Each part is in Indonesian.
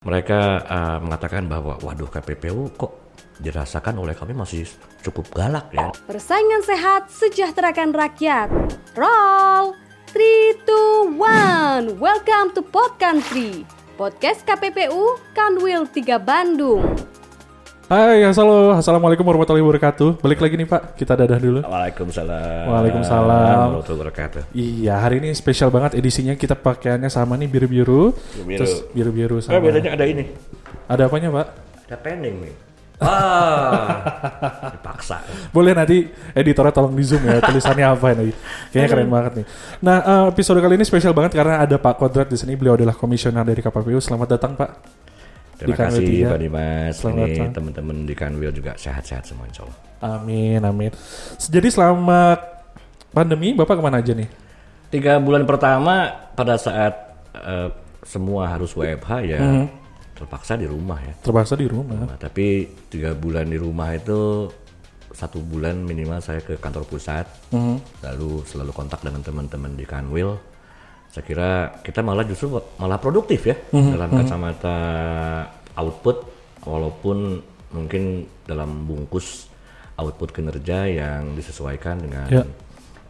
Mereka uh, mengatakan bahwa, waduh KPPU kok dirasakan oleh kami masih cukup galak ya. Persaingan sehat, sejahterakan rakyat. Roll! 3, 2, 1. Welcome to Pod Country. Podcast KPPU Kanwil 3 Bandung. Hai, halo, assalamualaikum warahmatullahi wabarakatuh. Balik lagi nih Pak, kita dadah dulu. Waalaikumsalam. Waalaikumsalam. Warahmatullahi wabarakatuh. Iya, hari ini spesial banget edisinya kita pakaiannya sama nih biru-biru. Biru-biru. Terus biru-biru Oh, sama. bedanya ada ini. Ada apanya Pak? Ada pending nih. Ah, dipaksa. Boleh nanti editornya tolong di zoom ya tulisannya apa nih. Kayaknya keren banget nih. Nah, eh, episode kali ini spesial banget karena ada Pak Kodrat di sini. Beliau adalah komisioner dari KPPU. Selamat datang Pak. Terima Di kasih. Pak Dimas. Selamat Ini teman-teman di Kanwil juga sehat-sehat semua insya Allah. Amin, amin. Jadi selama pandemi Bapak ke mana aja nih? Tiga bulan pertama pada saat eh, semua harus WFH ya Mhm. terpaksa di rumah ya. Terpaksa di rumah. Nah, tapi tiga bulan di rumah itu satu bulan minimal saya ke kantor pusat, Mhm. lalu selalu kontak dengan teman-teman di Kanwil. Saya kira kita malah justru malah produktif ya dalam kacamata output, walaupun mungkin dalam bungkus output kinerja yang disesuaikan dengan Ya.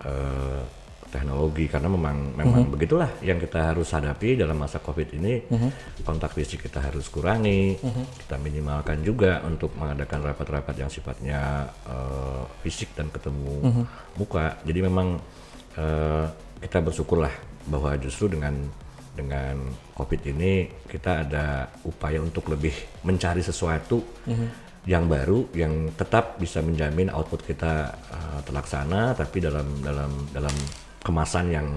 eh, teknologi. Karena memang memang begitulah yang kita harus hadapi dalam masa covid ini. Kontak fisik kita harus kurangi. Kita minimalkan juga untuk mengadakan rapat-rapat yang sifatnya eh, fisik dan ketemu muka. Jadi memang eh, kita bersyukurlah bahwa justru dengan dengan covid ini kita ada upaya untuk lebih mencari sesuatu yang baru yang tetap bisa menjamin output kita uh, terlaksana tapi dalam dalam dalam kemasan yang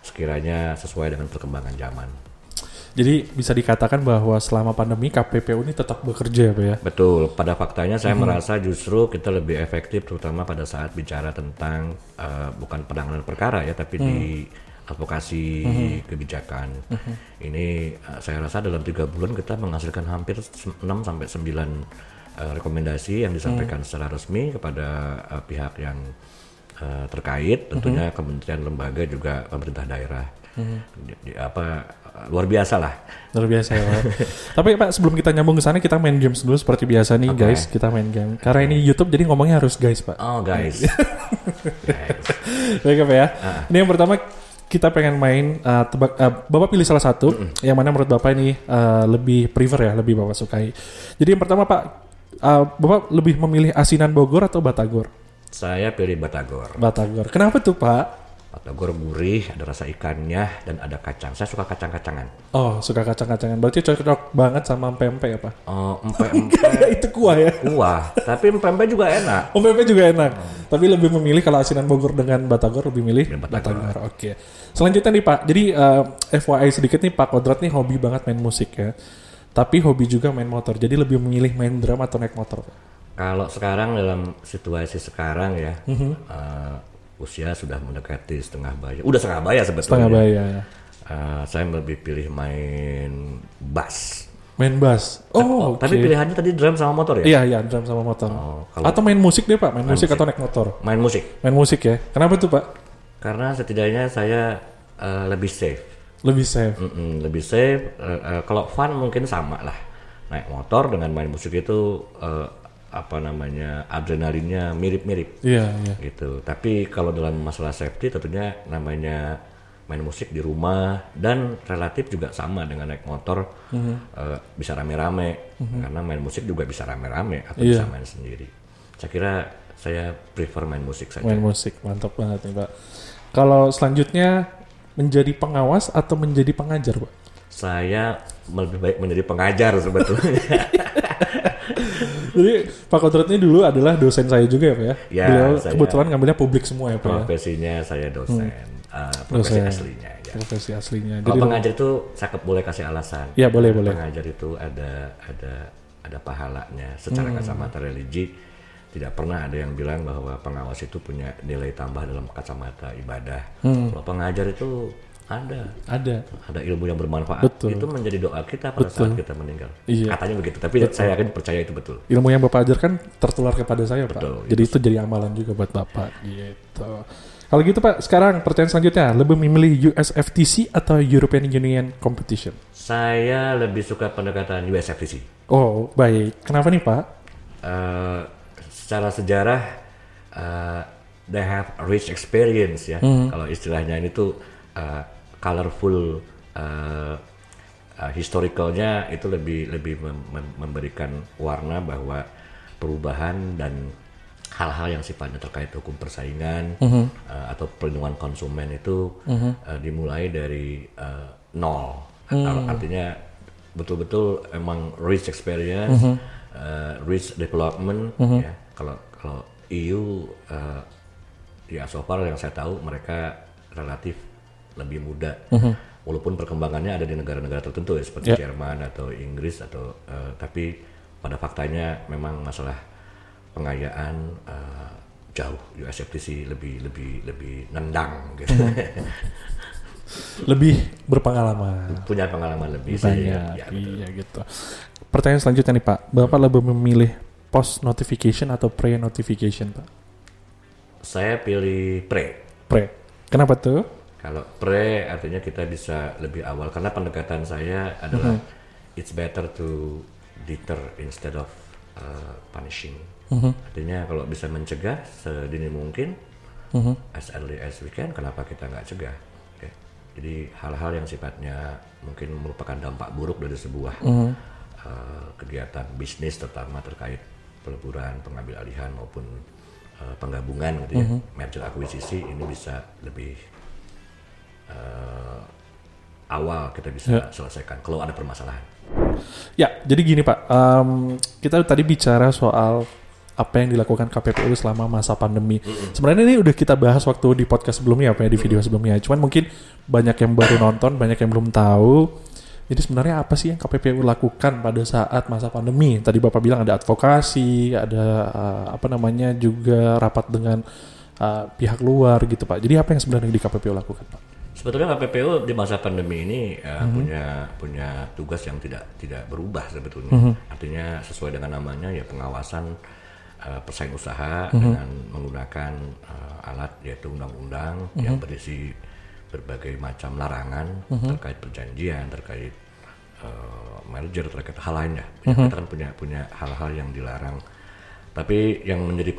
sekiranya sesuai dengan perkembangan zaman. Jadi bisa dikatakan bahwa selama pandemi KPPU ini tetap bekerja ya Pak ya? Betul, pada faktanya saya merasa justru kita lebih efektif terutama pada saat bicara tentang uh, bukan penanganan perkara ya tapi di advokasi kebijakan. Ini uh, saya rasa dalam tiga bulan kita menghasilkan hampir 6 sampai 9 uh, rekomendasi yang disampaikan secara resmi kepada uh, pihak yang uh, terkait, tentunya kementerian lembaga juga pemerintah daerah. Di, di- apa uh, luar biasa lah. Luar biasa ya. Tapi Pak sebelum kita nyambung ke sana kita main games dulu seperti biasa nih guys. Kita main game. Karena ini YouTube jadi ngomongnya harus guys Pak. Oh guys, Guys. Baik Pak ya. Ini yang pertama kita pengen main uh, tebak uh, Bapak pilih salah satu yang mana menurut Bapak ini uh, lebih prefer ya, lebih Bapak sukai. Jadi yang pertama Pak uh, Bapak lebih memilih asinan Bogor atau Batagor? saya pilih Batagor. Batagor. Kenapa tuh Pak? Batagor gurih, ada rasa ikannya dan ada kacang. Saya suka kacang-kacangan. Oh, suka kacang-kacangan. Berarti cocok banget sama pempek ya, Pak? Oh, empe-empe itu kuah ya. kuah, tapi empe-empe juga enak. Oh, pempek juga enak. Tapi lebih memilih kalau asinan Bogor dengan Batagor lebih milih Batagor. Batagor. Oke. Selanjutnya nih, Pak. Jadi eh, FYI sedikit nih Pak Kodrat nih hobi banget main musik ya. Tapi hobi juga main motor. Jadi lebih memilih main drum atau naik motor, Pak? Kalau sekarang dalam situasi sekarang ya, Mhm. eh, usia sudah mendekati setengah baya. Udah setengah baya sebetulnya. Setengah baya ya. Eh, saya lebih pilih main bass. Main bass. Oh, oke. Tapi pilihannya tadi drum sama motor ya? Iya, iya, drum sama motor. Oh, kalau- Atau main musik deh, Pak. Main, musik, atau naik motor? Main musik. Main musik ya. Kenapa tuh, Pak? Karena setidaknya saya eh, lebih safe. Lebih safe. Mm-mm, lebih safe. Eh, eh, kalau fun mungkin sama lah. Naik motor dengan main musik itu eh, apa namanya adrenalinnya mirip-mirip Iya, iya. gitu. Tapi kalau dalam masalah safety tentunya namanya main musik di rumah dan relatif juga sama dengan naik motor eh, bisa rame-rame karena main musik juga bisa rame-rame atau Iya. bisa main sendiri. Saya kira saya prefer main musik saja. Main musik, mantap banget nih Pak. Kalau selanjutnya menjadi pengawas atau menjadi pengajar, Pak? Saya lebih baik menjadi pengajar sebetulnya. Jadi Pak Kodrat ini dulu adalah dosen saya juga ya Pak ya? Ya, Beliau saya- kebetulan ngambilnya publik semua ya Pak ya? Profesinya saya dosen, eh, profesi Dosen. aslinya. Ya. Profesi aslinya. Kalau Jadi pengajar itu saya ke- boleh kasih alasan. Ya, boleh, boleh. Pengajar itu ada ada ada pahalanya secara Hmm. kacamata religi. Tidak pernah ada yang bilang bahwa pengawas itu punya nilai tambah dalam kacamata ibadah. Hmm. Kalau pengajar itu ada ada. ada ilmu yang bermanfaat. Betul. Itu menjadi doa kita pada saat kita meninggal. Iya. Katanya begitu, tapi saya yakin percaya itu betul. Ilmu yang Bapak ajarkan tertular kepada saya Pak. Betul, Jadi itu jadi amalan juga buat Bapak. Gitu. Kalau gitu Pak, sekarang pertanyaan selanjutnya, lebih memilih US FTC atau European Union Competition? Saya lebih suka pendekatan USFTC. Oh, baik. Kenapa nih, Pak? Uh, secara sejarah, uh, they have rich experience ya. Hmm. Kalau istilahnya ini tuh uh, colorful, uh, uh, historicalnya itu lebih lebih mem- mem- memberikan warna bahwa perubahan dan hal-hal yang sifatnya terkait hukum persaingan uh, atau perlindungan konsumen itu uh, dimulai dari uh, nol. Ar- Artinya betul-betul emang rich experience, uh, rich development. Ya. Kalau kalau EU uh, ya so far yang saya tahu mereka relatif lebih muda. Walaupun perkembangannya ada di negara-negara tertentu ya seperti Ya. Jerman atau Inggris atau uh, tapi pada faktanya memang masalah pengayaan uh, jauh USFTC lebih lebih lebih nendang gitu. Lebih berpengalaman. Punya pengalaman lebih sih. Banyak. Ya, betul. iya gitu. Pertanyaan selanjutnya nih, Pak. Bapak lebih memilih post notification atau pre notification, Pak? Saya pilih pre. Pre. Kenapa tuh? Kalau pre artinya kita bisa lebih awal karena pendekatan saya adalah it's better to deter instead of uh, punishing. Artinya kalau bisa mencegah sedini mungkin as early as we can, kenapa kita nggak cegah? Oke. Jadi hal-hal yang sifatnya mungkin merupakan dampak buruk dari sebuah uh, kegiatan bisnis terutama terkait peleburan, pengambil alihan maupun uh, penggabungan gitu ya, merger akuisisi ini bisa lebih eh, awal kita bisa selesaikan kalau ada permasalahan. Ya, jadi gini Pak, Em, kita tadi bicara soal apa yang dilakukan KPPU selama masa pandemi. Sebenarnya ini udah kita bahas waktu di podcast sebelumnya, apa ya di video sebelumnya. Cuman mungkin banyak yang baru nonton, banyak yang belum tahu. Jadi sebenarnya apa sih yang KPPU lakukan pada saat masa pandemi? Tadi Bapak bilang ada advokasi, ada eh, apa namanya juga rapat dengan eh, pihak luar gitu Pak. Jadi apa yang sebenarnya di KPPU lakukan Pak? Sebetulnya KPPU di masa pandemi ini eh, punya punya tugas yang tidak tidak berubah sebetulnya. Artinya sesuai dengan namanya ya pengawasan eh, persaing usaha dengan menggunakan eh, alat yaitu undang-undang yang berisi berbagai macam larangan terkait perjanjian, terkait eh, merger, terkait hal lainnya. Ya, Kita kan punya punya hal-hal yang dilarang. Tapi yang menjadi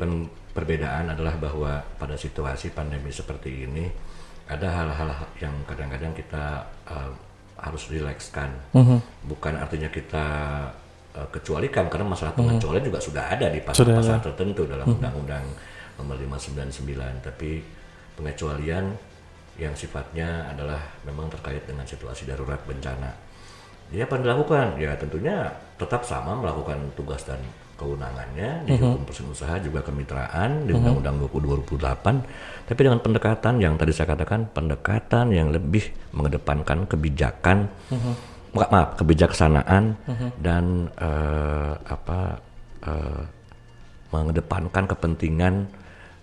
perbedaan adalah bahwa pada situasi pandemi seperti ini ada hal-hal yang kadang-kadang kita uh, harus rilekskan. Bukan artinya kita uh, kecualikan karena masalah pengecualian juga sudah ada di pasal-pasal tertentu dalam Undang-Undang Nomor 599. Tapi pengecualian yang sifatnya adalah memang terkait dengan situasi darurat bencana. Jadi apa yang dilakukan? Ya tentunya tetap sama melakukan tugas dan kewenangannya di hukum usaha juga kemitraan di Undang-Undang 20 2028 tapi dengan pendekatan yang tadi saya katakan pendekatan yang lebih mengedepankan kebijakan Maaf, maaf kebijaksanaan dan eh, apa eh, mengedepankan kepentingan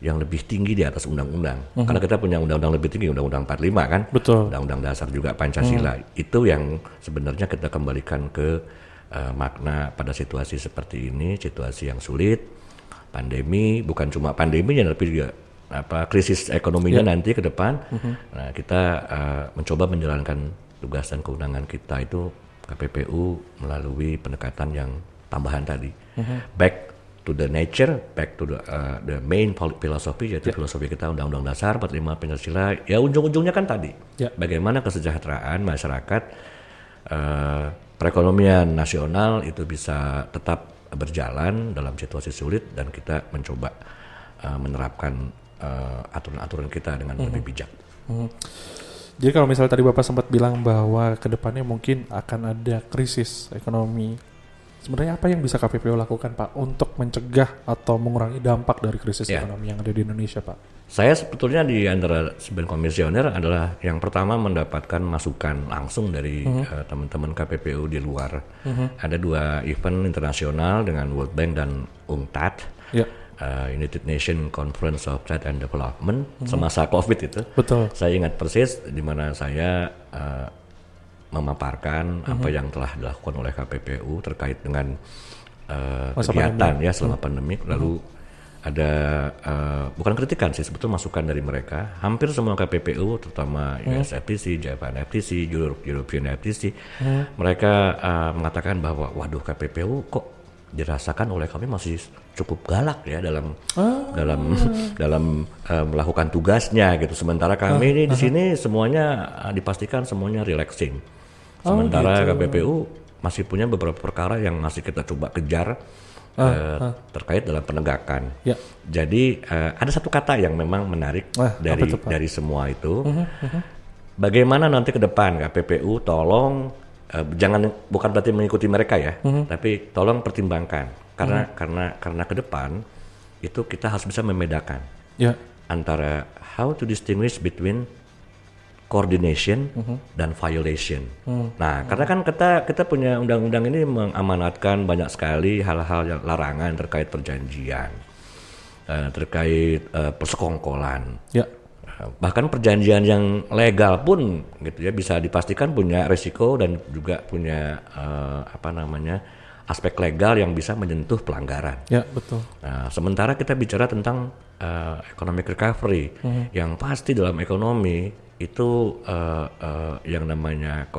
yang lebih tinggi di atas undang-undang. Karena kita punya undang-undang lebih tinggi, undang-undang 45 kan? Betul. Undang-undang dasar juga Pancasila. Itu yang sebenarnya kita kembalikan ke eh, makna pada situasi seperti ini, situasi yang sulit, pandemi, bukan cuma pandeminya tapi juga apa krisis ekonominya nanti ke depan. Nah, kita eh, mencoba menjalankan tugas dan kewenangan kita itu KPPU melalui pendekatan yang tambahan tadi. Back to the nature, back to the, uh, the main philosophy yaitu filosofi kita Undang-Undang Dasar 45 Pancasila. Ya ujung-ujungnya kan tadi. Ya. Bagaimana kesejahteraan masyarakat eh, perekonomian nasional itu bisa tetap berjalan dalam situasi sulit dan kita mencoba eh, menerapkan eh, aturan-aturan kita dengan lebih bijak. Hmm. Jadi kalau misalnya tadi Bapak sempat bilang bahwa ke depannya mungkin akan ada krisis ekonomi, sebenarnya apa yang bisa KPPU lakukan Pak untuk mencegah atau mengurangi dampak dari krisis Ya. ekonomi yang ada di Indonesia Pak? Saya sebetulnya di antara sembilan komisioner adalah yang pertama mendapatkan masukan langsung dari eh, teman-teman KPPU di luar. Ada dua event internasional dengan World Bank dan UNCTAD. Ya, eh, United Nation Conference of Trade and Development semasa COVID itu. betul. Saya ingat persis di mana saya eh, memaparkan apa yang telah dilakukan oleh KPPU terkait dengan Masa kegiatan ya selama pandemi. Lalu ada uh, bukan kritikan sih sebetulnya masukan dari mereka. Hampir semua KPPU terutama US FTC, Japan FTC, Europe, European FTC mereka uh, mengatakan bahwa waduh KPPU kok dirasakan oleh kami masih cukup galak ya dalam dalam dalam uh, melakukan tugasnya gitu. Sementara kami ini di sini semuanya uh, dipastikan semuanya relaxing. Sementara KPPU masih punya beberapa perkara yang masih kita coba kejar uh, terkait dalam penegakan. Ya. Jadi uh, ada satu kata yang memang menarik Ah, dari Pak? dari semua itu. Bagaimana nanti ke depan KPPU tolong uh, jangan bukan berarti mengikuti mereka ya, tapi tolong pertimbangkan karena karena karena ke depan itu kita harus bisa membedakan Ya. antara how to distinguish between coordination dan violation. Nah, karena kan kita kita punya undang-undang ini mengamanatkan banyak sekali hal-hal yang larangan terkait perjanjian, eh, terkait eh, persekongkolan. Ya. Eh, Bahkan perjanjian yang legal pun gitu ya bisa dipastikan punya resiko dan juga punya eh, apa namanya aspek legal yang bisa menyentuh pelanggaran. Ya, betul. Nah, sementara kita bicara tentang uh, economic recovery, yang pasti dalam ekonomi itu uh, uh, yang namanya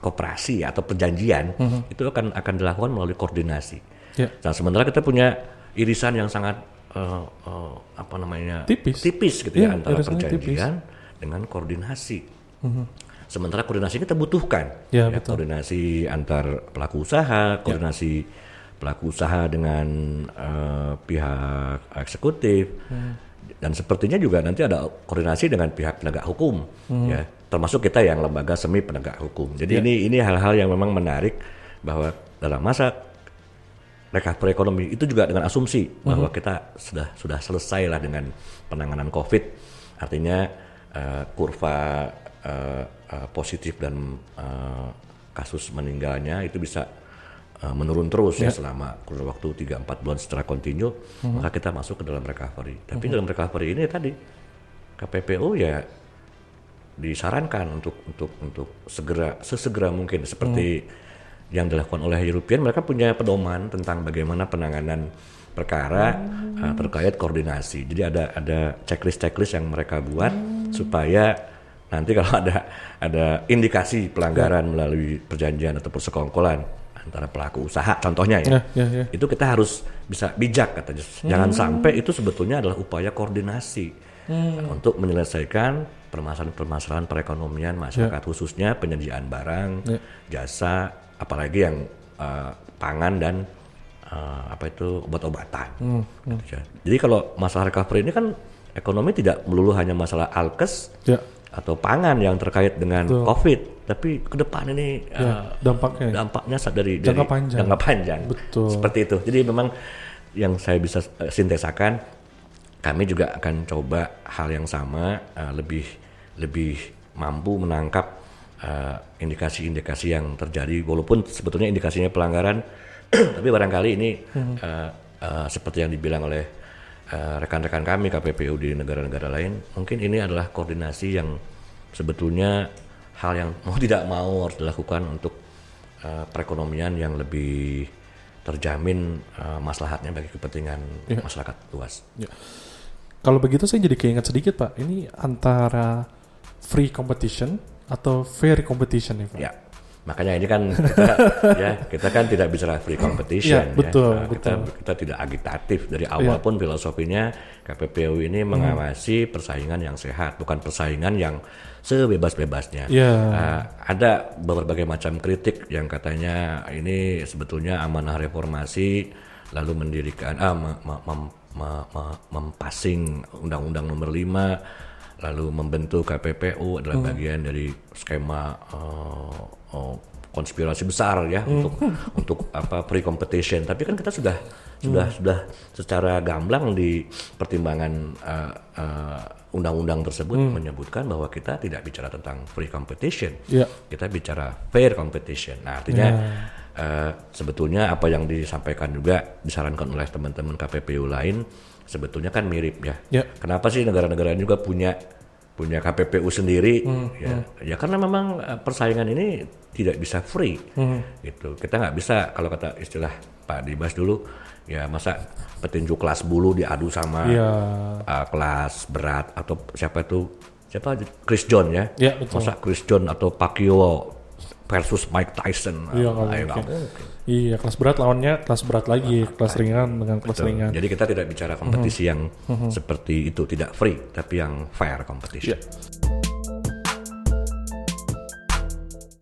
kooperasi atau perjanjian itu akan akan dilakukan melalui koordinasi. Ya. Nah, sementara kita punya irisan yang sangat uh, uh, apa namanya Tipis. gitu Iya, ya antara perjanjian dengan koordinasi. Sementara koordinasi kita butuhkan, Ya, betul. koordinasi antar pelaku usaha, koordinasi pelaku usaha dengan eh, pihak eksekutif, dan sepertinya juga nanti ada koordinasi dengan pihak penegak hukum, ya. Termasuk kita yang lembaga semi penegak hukum. Jadi ini ini hal-hal yang memang menarik bahwa dalam masa recovery ekonomi itu juga dengan asumsi bahwa kita sudah sudah selesai lah dengan penanganan COVID, artinya eh, kurva eh, eh, positif dan eh, kasus meninggalnya itu bisa eh, menurun terus ya, selama kurun waktu 3-4 bulan secara kontinu, maka kita masuk ke dalam recovery. Tapi dalam recovery ini tadi KPPU ya disarankan untuk untuk untuk segera sesegera mungkin seperti yang dilakukan oleh European. Mereka punya pedoman tentang bagaimana penanganan perkara uh, terkait koordinasi. Jadi ada ada checklist-checklist yang mereka buat supaya nanti kalau ada ada indikasi pelanggaran melalui perjanjian atau persekongkolan antara pelaku usaha contohnya ya. Ya, ya, ya. Itu kita harus bisa bijak katanya. Jangan sampai itu sebetulnya adalah upaya koordinasi untuk menyelesaikan permasalahan-permasalahan perekonomian masyarakat khususnya penyediaan barang, Ya. jasa, apalagi yang uh, pangan dan uh, apa itu obat-obatan. Gitu ya. Jadi kalau masalah recovery ini kan ekonomi tidak melulu hanya masalah alkes Ya. Atau pangan yang terkait dengan Betul. COVID, tapi ke depan ini Ya, uh, dampaknya ya. dampaknya sa- dari Jangka dari panjang. jangka panjang. Betul. Seperti itu. Jadi memang yang saya bisa eh, sintesakan, kami juga akan coba hal yang sama eh, lebih lebih mampu menangkap indikasi-indikasi yang terjadi, walaupun sebetulnya indikasinya pelanggaran, tapi barangkali ini Hmm. eh, eh, seperti yang dibilang oleh eh, rekan-rekan kami KPPU di negara-negara lain, mungkin ini adalah koordinasi yang sebetulnya hal yang mau tidak mau harus dilakukan untuk eh, perekonomian yang lebih terjamin eh, maslahatnya bagi kepentingan Iya. masyarakat luas. Kalau begitu saya jadi keinget sedikit Pak. Ini antara free competition atau fair competition nih Pak. Ya, makanya ini kan kita, ya kita kan tidak bicara free competition. Iya, betul, ya. Nah, Kita betul. kita tidak agitatif dari awal Iya. pun filosofinya KPPU ini mengawasi persaingan yang sehat, bukan persaingan yang sebebas-bebasnya. Iya. Uh, ada berbagai macam kritik yang katanya ini sebetulnya amanah reformasi lalu mendirikan ah me- me- mem- me- me- mempassing undang-undang nomor 5 lalu membentuk KPPU adalah bagian dari skema uh, uh, konspirasi besar ya untuk untuk apa pre competition tapi kan kita sudah sudah sudah secara gamblang di pertimbangan uh, uh, undang-undang tersebut menyebutkan bahwa kita tidak bicara tentang free competition Iya. kita bicara fair competition. Nah, artinya eh, sebetulnya apa yang disampaikan juga disarankan oleh teman-teman KPPU lain sebetulnya kan mirip ya. Ya. Kenapa sih negara-negara ini juga punya punya KPPU sendiri Hmm, ya. ya karena memang eh, persaingan ini tidak bisa free. Hmm. gitu. Kita nggak bisa kalau kata istilah Pak Dibas dulu ya masa petinju kelas bulu diadu sama Iya. uh, kelas berat atau siapa itu? Siapa? Chris John ya. Iya, betul. masa Chris John atau Pacquiao versus Mike Tyson Iya, ya, mungkin. mungkin. Iya, kelas berat lawannya kelas berat lagi, kelas ringan dengan kelas Betul. ringan. Jadi kita tidak bicara kompetisi Hmm. yang seperti itu tidak free tapi yang fair competition. Iya.